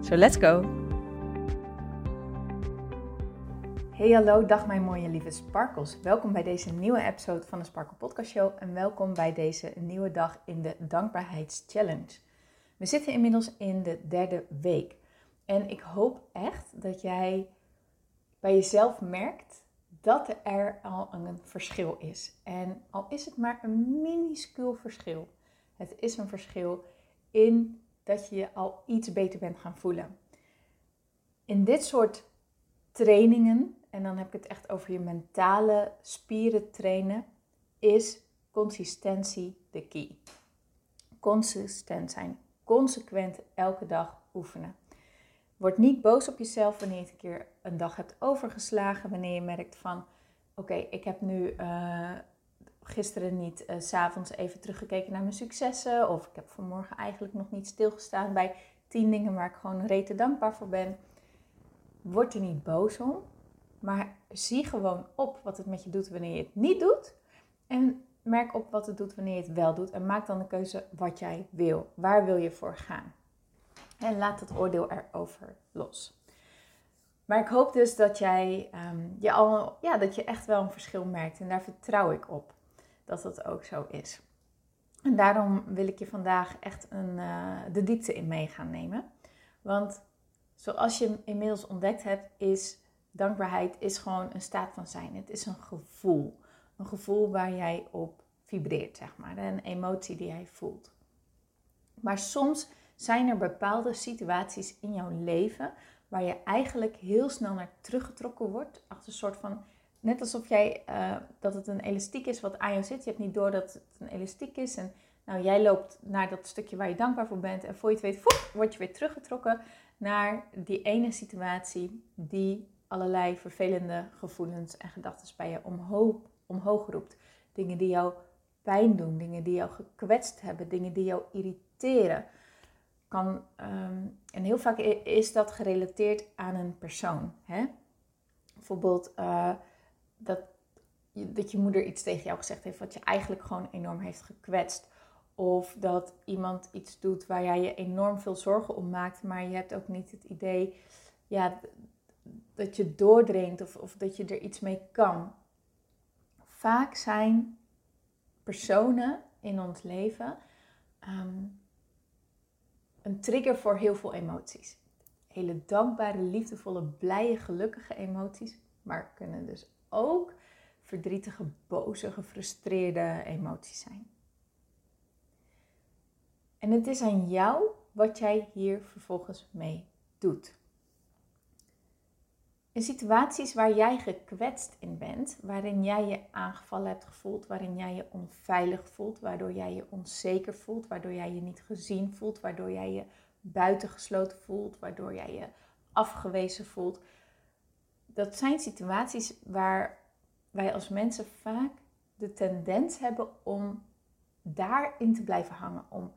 So let's go! Hey hallo, dag mijn mooie lieve sparkles. Welkom bij deze nieuwe episode van de Sparkle Podcast Show en welkom bij deze nieuwe dag in de Dankbaarheidschallenge. We zitten inmiddels in de derde week en ik hoop echt dat jij bij jezelf merkt dat er al een verschil is. En al is het maar een minuscuul verschil, het is een verschil in dat je je al iets beter bent gaan voelen. In dit soort trainingen, en dan heb ik het echt over je mentale spieren trainen, is consistentie de key. Consistent zijn, consequent elke dag oefenen. Word niet boos op jezelf wanneer je een keer een dag hebt overgeslagen, wanneer je merkt van oké, ik heb nu uh, gisteren niet uh, s'avonds even teruggekeken naar mijn successen. Of ik heb vanmorgen eigenlijk nog niet stilgestaan bij tien dingen waar ik gewoon rete dankbaar voor ben. Word er niet boos om. Maar zie gewoon op wat het met je doet wanneer je het niet doet. En merk op wat het doet wanneer je het wel doet. En maak dan de keuze wat jij wil. Waar wil je voor gaan? En laat het oordeel erover los. Maar ik hoop dus dat jij um, je al, ja, dat je echt wel een verschil merkt. En daar vertrouw ik op dat dat ook zo is. En daarom wil ik je vandaag echt een, uh, de diepte in mee gaan nemen. Want zoals je inmiddels ontdekt hebt, is dankbaarheid is gewoon een staat van zijn. Het is een gevoel. Een gevoel waar jij op vibreert, zeg maar. Een emotie die jij voelt. Maar soms zijn er bepaalde situaties in jouw leven waar je eigenlijk heel snel naar teruggetrokken wordt. Als een soort van net alsof jij, uh, dat het een elastiek is wat aan jou zit. Je hebt niet door dat het een elastiek is. En nou, jij loopt naar dat stukje waar je dankbaar voor bent. En voor je het weet, voep, word je weer teruggetrokken naar die ene situatie die allerlei vervelende gevoelens en gedachten bij je omhoog, omhoog roept. Dingen die jou pijn doen, dingen die jou gekwetst hebben, dingen die jou irriteren. Kan, um, en heel vaak is dat gerelateerd aan een persoon. Hè? Bijvoorbeeld, uh, dat, dat je moeder iets tegen jou gezegd heeft wat je eigenlijk gewoon enorm heeft gekwetst. Of dat iemand iets doet waar jij je enorm veel zorgen om maakt, maar je hebt ook niet het idee ja, dat je doordringt of, of dat je er iets mee kan. Vaak zijn personen in ons leven um, een trigger voor heel veel emoties. Hele dankbare, liefdevolle, blije, gelukkige emoties, maar kunnen dus ook verdrietige, boze, gefrustreerde emoties zijn. En het is aan jou wat jij hier vervolgens mee doet. In situaties waar jij gekwetst in bent, waarin jij je aangevallen hebt gevoeld, waarin jij je onveilig voelt, waardoor jij je onzeker voelt, waardoor jij je niet gezien voelt, waardoor jij je buitengesloten voelt, waardoor jij je afgewezen voelt, dat zijn situaties waar wij als mensen vaak de tendens hebben om daarin te blijven hangen. Om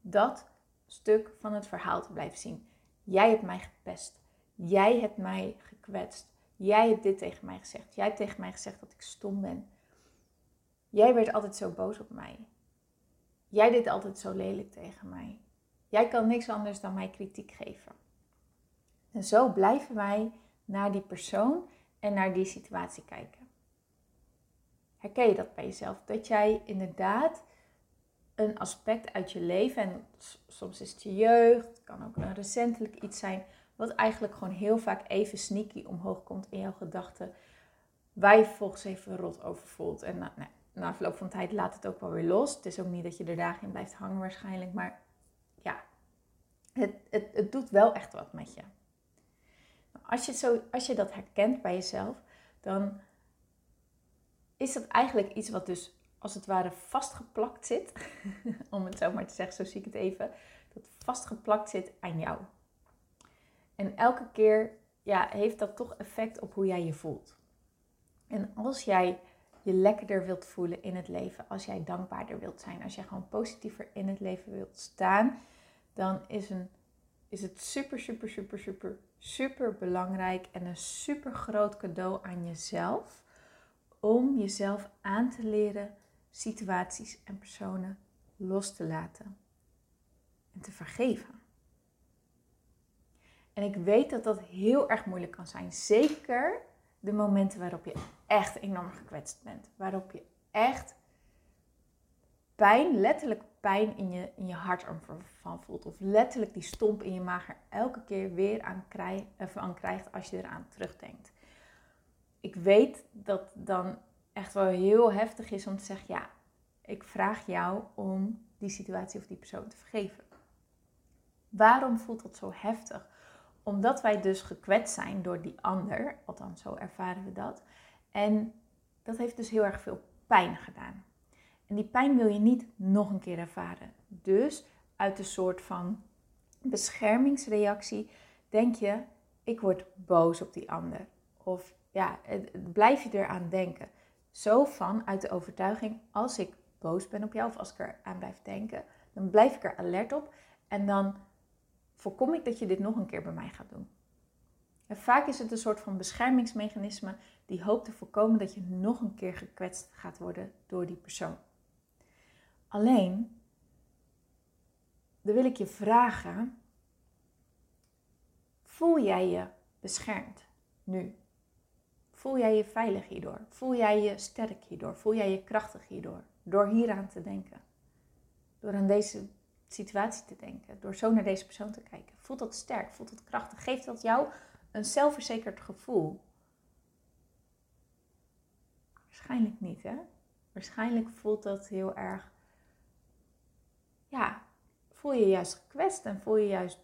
dat stuk van het verhaal te blijven zien. Jij hebt mij gepest. Jij hebt mij gekwetst. Jij hebt dit tegen mij gezegd. Jij hebt tegen mij gezegd dat ik stom ben. Jij werd altijd zo boos op mij. Jij deed altijd zo lelijk tegen mij. Jij kan niks anders dan mij kritiek geven. En zo blijven wij naar die persoon en naar die situatie kijken. Herken je dat bij jezelf? Dat jij inderdaad een aspect uit je leven, en soms is het je jeugd, kan ook een recentelijk iets zijn, wat eigenlijk gewoon heel vaak even sneaky omhoog komt in jouw gedachten, waar je vervolgens even rot over voelt. En na, nou, na verloop van tijd laat het ook wel weer los. Het is ook niet dat je er dagen in blijft hangen waarschijnlijk, maar ja, het, het, het doet wel echt wat met je. Als je, zo, als je dat herkent bij jezelf, dan is dat eigenlijk iets wat dus als het ware vastgeplakt zit. Om het zo maar te zeggen, zo zie ik het even. Dat vastgeplakt zit aan jou. En elke keer ja, heeft dat toch effect op hoe jij je voelt. En als jij je lekkerder wilt voelen in het leven, als jij dankbaarder wilt zijn, als jij gewoon positiever in het leven wilt staan, dan is, een, is het super, super, super, super, super belangrijk en een super groot cadeau aan jezelf om jezelf aan te leren situaties en personen los te laten en te vergeven. En ik weet dat dat heel erg moeilijk kan zijn. Zeker de momenten waarop je echt enorm gekwetst bent. Waarop je echt pijn, letterlijk pijn in je, in je hart van voelt. Of letterlijk die stomp in je maag er elke keer weer aan, krijg, aan krijgt als je eraan terugdenkt. Ik weet dat dan echt wel heel heftig is om te zeggen, ja, ik vraag jou om die situatie of die persoon te vergeven. Waarom voelt dat zo heftig? Omdat wij dus gekwetst zijn door die ander, althans zo ervaren we dat. En dat heeft dus heel erg veel pijn gedaan. En die pijn wil je niet nog een keer ervaren. Dus uit een soort van beschermingsreactie denk je, ik word boos op die ander. Of ja, blijf je eraan denken. Zo van uit de overtuiging, als ik boos ben op jou of als ik er aan blijf denken, dan blijf ik er alert op en dan voorkom ik dat je dit nog een keer bij mij gaat doen. En vaak is het een soort van beschermingsmechanisme die hoopt te voorkomen dat je nog een keer gekwetst gaat worden door die persoon. Alleen, dan wil ik je vragen, voel jij je beschermd nu? Voel jij je veilig hierdoor? Voel jij je sterk hierdoor? Voel jij je krachtig hierdoor? Door hieraan te denken. Door aan deze situatie te denken. Door zo naar deze persoon te kijken. Voelt dat sterk? Voelt dat krachtig? Geeft dat jou een zelfverzekerd gevoel? Waarschijnlijk niet, hè? Waarschijnlijk voelt dat heel erg. Ja, voel je juist gekwetst en voel je juist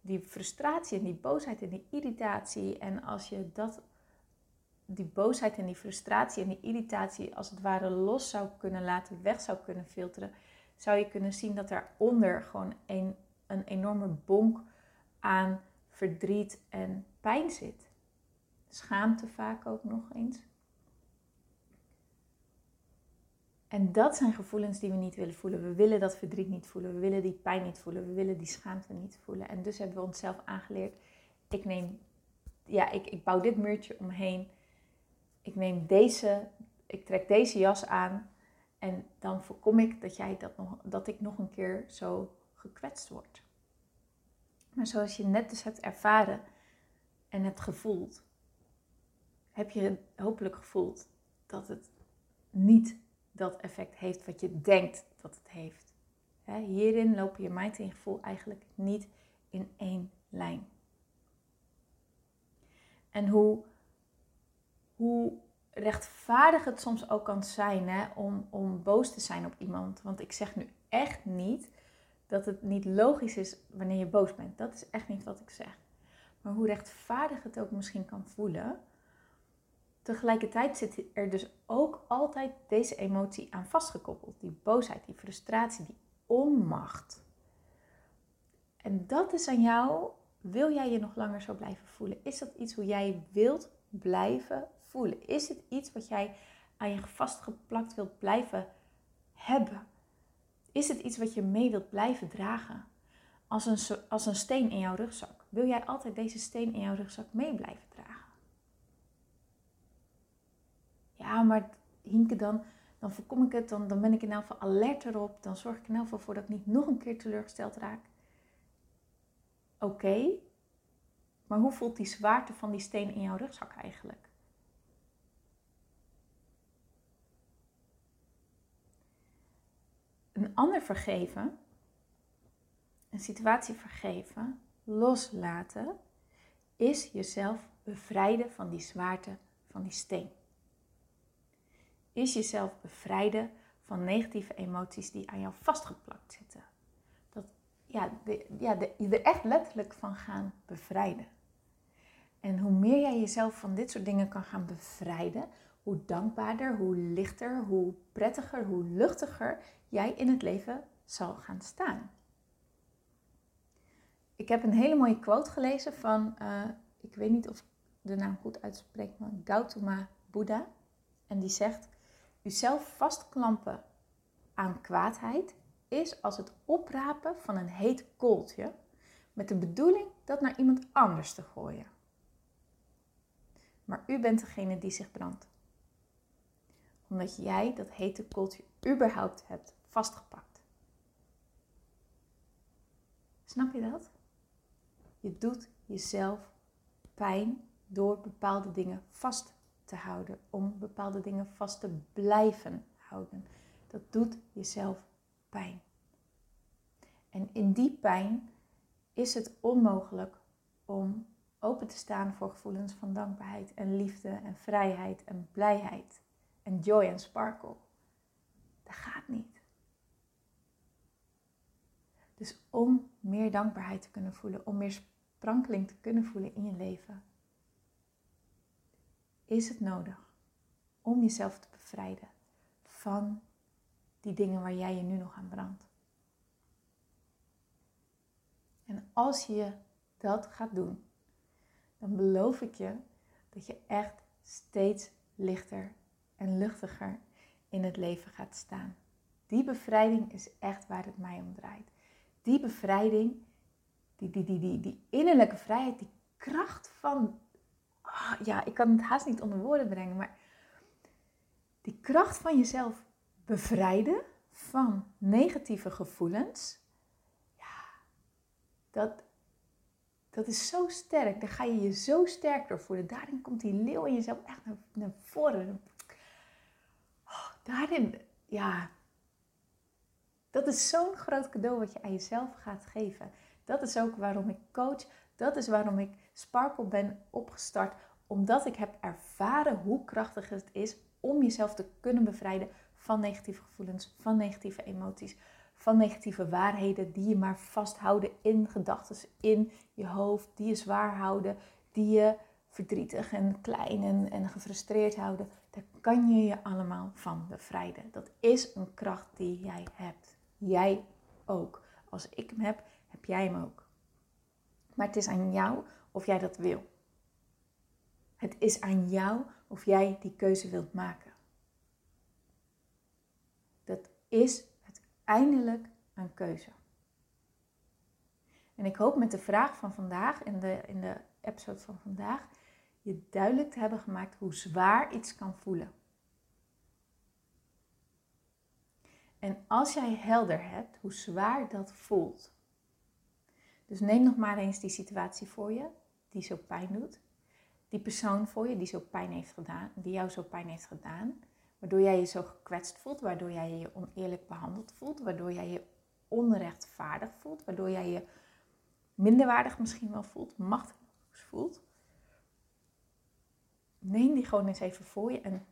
die frustratie en die boosheid en die irritatie. En als je dat die boosheid en die frustratie en die irritatie als het ware los zou kunnen laten, weg zou kunnen filteren, zou je kunnen zien dat daaronder gewoon een, een enorme bonk aan verdriet en pijn zit. Schaamte vaak ook nog eens. En dat zijn gevoelens die we niet willen voelen. We willen dat verdriet niet voelen. We willen die pijn niet voelen. We willen die schaamte niet voelen. En dus hebben we onszelf aangeleerd. Ik neem, ja, ik, ik bouw dit muurtje omheen ik neem deze, ik trek deze jas aan en dan voorkom ik dat, jij dat, nog, dat ik nog een keer zo gekwetst word. Maar zoals je net dus hebt ervaren en hebt gevoeld, heb je hopelijk gevoeld dat het niet dat effect heeft wat je denkt dat het heeft. Hierin lopen je mind en je gevoel eigenlijk niet in één lijn. En hoe hoe rechtvaardig het soms ook kan zijn hè, om, om boos te zijn op iemand. Want ik zeg nu echt niet dat het niet logisch is wanneer je boos bent. Dat is echt niet wat ik zeg. Maar hoe rechtvaardig het ook misschien kan voelen. Tegelijkertijd zit er dus ook altijd deze emotie aan vastgekoppeld. Die boosheid, die frustratie, die onmacht. En dat is aan jou. Wil jij je nog langer zo blijven voelen? Is dat iets hoe jij wilt blijven voelen? Is het iets wat jij aan je vastgeplakt wilt blijven hebben? Is het iets wat je mee wilt blijven dragen? Als een, als een steen in jouw rugzak. Wil jij altijd deze steen in jouw rugzak mee blijven dragen? Maar Hinke, dan, dan voorkom ik het. Dan, dan ben ik in elk geval alert erop. Dan zorg ik in elk geval voor dat ik niet nog een keer teleurgesteld raak. Oké, maar hoe voelt die zwaarte van die steen in jouw rugzak eigenlijk? een ander vergeven, een situatie vergeven, loslaten, is jezelf bevrijden van die zwaarte van die steen. Is jezelf bevrijden van negatieve emoties die aan jou vastgeplakt zitten. Dat, ja, ja de, je er echt letterlijk van gaan bevrijden. En hoe meer jij jezelf van dit soort dingen kan gaan bevrijden, hoe dankbaarder, hoe lichter, hoe prettiger, hoe luchtiger jij in het leven zal gaan staan. ik heb een hele mooie quote gelezen van, uh, ik weet niet of ik de naam goed uitspreek, maar Gautama Buddha. En die zegt, uzelf vastklampen aan kwaadheid is als het oprapen van een heet kooltje met de bedoeling dat naar iemand anders te gooien. Maar u bent degene die zich brandt. Omdat jij dat hete kooltje überhaupt hebt vastgepakt. Snap je dat? Je doet jezelf pijn door bepaalde dingen vast te houden, om bepaalde dingen vast te blijven houden. Dat doet jezelf pijn. En in die pijn is het onmogelijk om open te staan voor gevoelens van dankbaarheid en liefde en vrijheid en blijheid en joy en sparkle. Dat gaat niet. Dus om meer dankbaarheid te kunnen voelen, om meer sprankeling te kunnen voelen in je leven, is het nodig om jezelf te bevrijden van die dingen waar jij je nu nog aan brandt. En als je dat gaat doen, dan beloof ik je dat je echt steeds lichter en luchtiger in het leven gaat staan. Die bevrijding is echt waar het mij om draait. Die bevrijding, die, die, die, die, die innerlijke vrijheid, die kracht van, oh, ja, ik kan het haast niet onder woorden brengen, maar die kracht van jezelf bevrijden van negatieve gevoelens, ja, dat, dat is zo sterk. Daar ga je je zo sterk door voelen. Daarin komt die leeuw in jezelf echt naar, naar voren. Oh, daarin, ja, dat is zo'n groot cadeau wat je aan jezelf gaat geven. Dat is ook waarom ik coach. Dat is waarom ik Sparkle ben opgestart. Omdat ik heb ervaren hoe krachtig het is om jezelf te kunnen bevrijden van negatieve gevoelens, van negatieve emoties, van negatieve waarheden die je maar vasthouden in gedachten, in je hoofd, die je zwaar houden, die je verdrietig en klein en, en gefrustreerd houden. Daar kan je je allemaal van bevrijden. Dat is een kracht die jij hebt. Jij ook. Als ik hem heb, heb jij hem ook. Maar het is aan jou of jij dat wil. Het is aan jou of jij die keuze wilt maken is het eindelijk een keuze. En ik hoop met de vraag van vandaag, in de, in de episode van vandaag, je duidelijk te hebben gemaakt hoe zwaar iets kan voelen. En als jij helder hebt hoe zwaar dat voelt. Dus neem nog maar eens die situatie voor je, die zo pijn doet. Die persoon voor je die zo pijn heeft gedaan, die jou zo pijn heeft gedaan. Waardoor jij je zo gekwetst voelt, waardoor jij je oneerlijk behandeld voelt, waardoor jij je onrechtvaardig voelt, waardoor jij je minderwaardig misschien wel voelt, machteloos voelt. Neem die gewoon eens even voor je en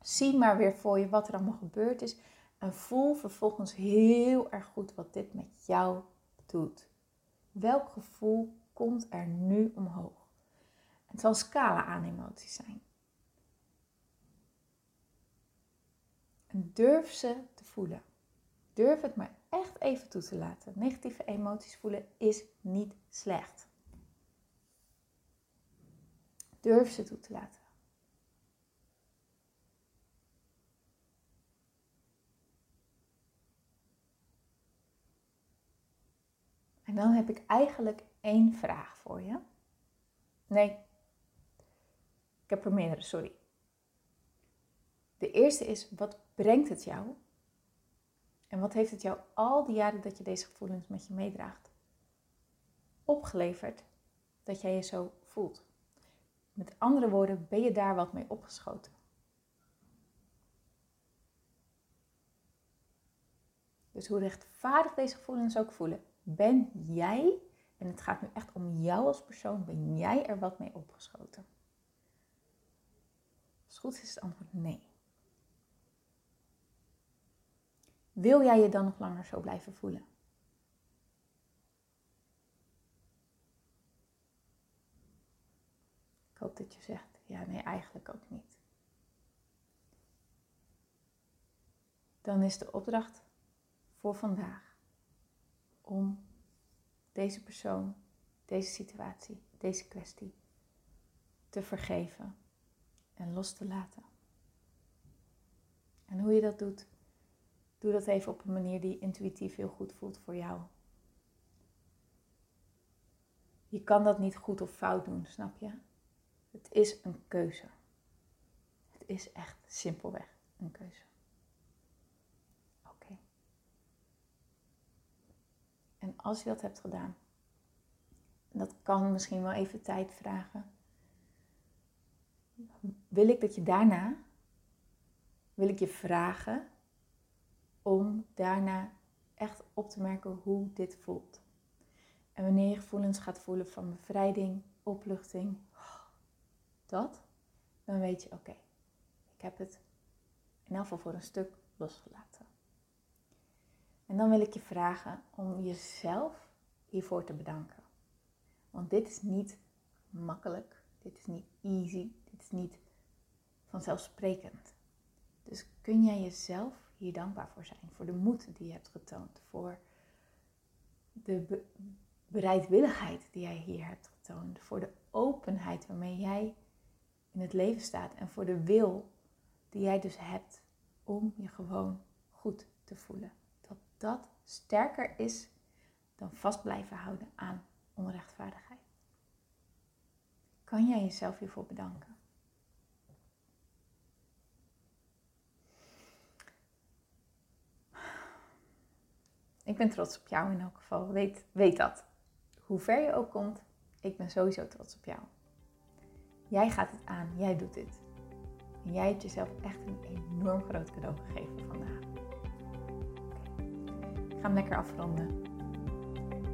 zie maar weer voor je wat er allemaal gebeurd is. En voel vervolgens heel erg goed wat dit met jou doet. Welk gevoel komt er nu omhoog? Het zal een scala aan emoties zijn. En durf ze te voelen. Durf het maar echt even toe te laten. Negatieve emoties voelen is niet slecht. Durf ze toe te laten. En dan heb ik eigenlijk één vraag voor je. Nee, ik heb er meerdere, sorry. De eerste is, wat brengt het jou? En wat heeft het jou al die jaren dat je deze gevoelens met je meedraagt opgeleverd dat jij je zo voelt? Met andere woorden, ben je daar wat mee opgeschoten? Dus hoe rechtvaardig deze gevoelens ook voelen, ben jij, en het gaat nu echt om jou als persoon, ben jij er wat mee opgeschoten? Als het goed is, is het antwoord nee. Wil jij je dan nog langer zo blijven voelen? Ik hoop dat je zegt, ja nee, eigenlijk ook niet. Dan is de opdracht voor vandaag om deze persoon, deze situatie, deze kwestie te vergeven en los te laten. En hoe je dat doet, doe dat even op een manier die intuïtief heel goed voelt voor jou. Je kan dat niet goed of fout doen, snap je? Het is een keuze. Het is echt simpelweg een keuze. Oké. En als je dat hebt gedaan, dat kan misschien wel even tijd vragen, wil ik dat je daarna, wil ik je vragen om daarna echt op te merken hoe dit voelt. En wanneer je gevoelens gaat voelen van bevrijding, opluchting, dat, dan weet je, oké, ik heb het in elk geval voor een stuk losgelaten. En dan wil ik je vragen om jezelf hiervoor te bedanken. Want dit is niet makkelijk, dit is niet easy, dit is niet vanzelfsprekend. Dus kun jij jezelf hier dankbaar voor zijn, voor de moed die je hebt getoond, voor de bereidwilligheid die jij hier hebt getoond, voor de openheid waarmee jij in het leven staat en voor de wil die jij dus hebt om je gewoon goed te voelen. Dat sterker is dan vast blijven houden aan onrechtvaardigheid. Kan jij jezelf hiervoor bedanken? Ik ben trots op jou in elk geval. Weet, weet dat. Hoe ver je ook komt, ik ben sowieso trots op jou. Jij gaat het aan, jij doet dit. En jij hebt jezelf echt een enorm groot cadeau gegeven vandaag. Ga hem lekker afronden.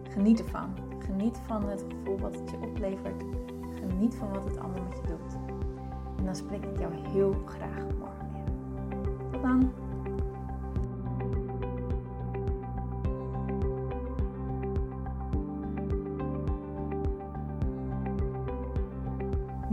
Geniet ervan. Geniet van het gevoel wat het je oplevert. Geniet van wat het allemaal met je doet. En dan spreek ik jou heel graag morgen weer. Tot dan!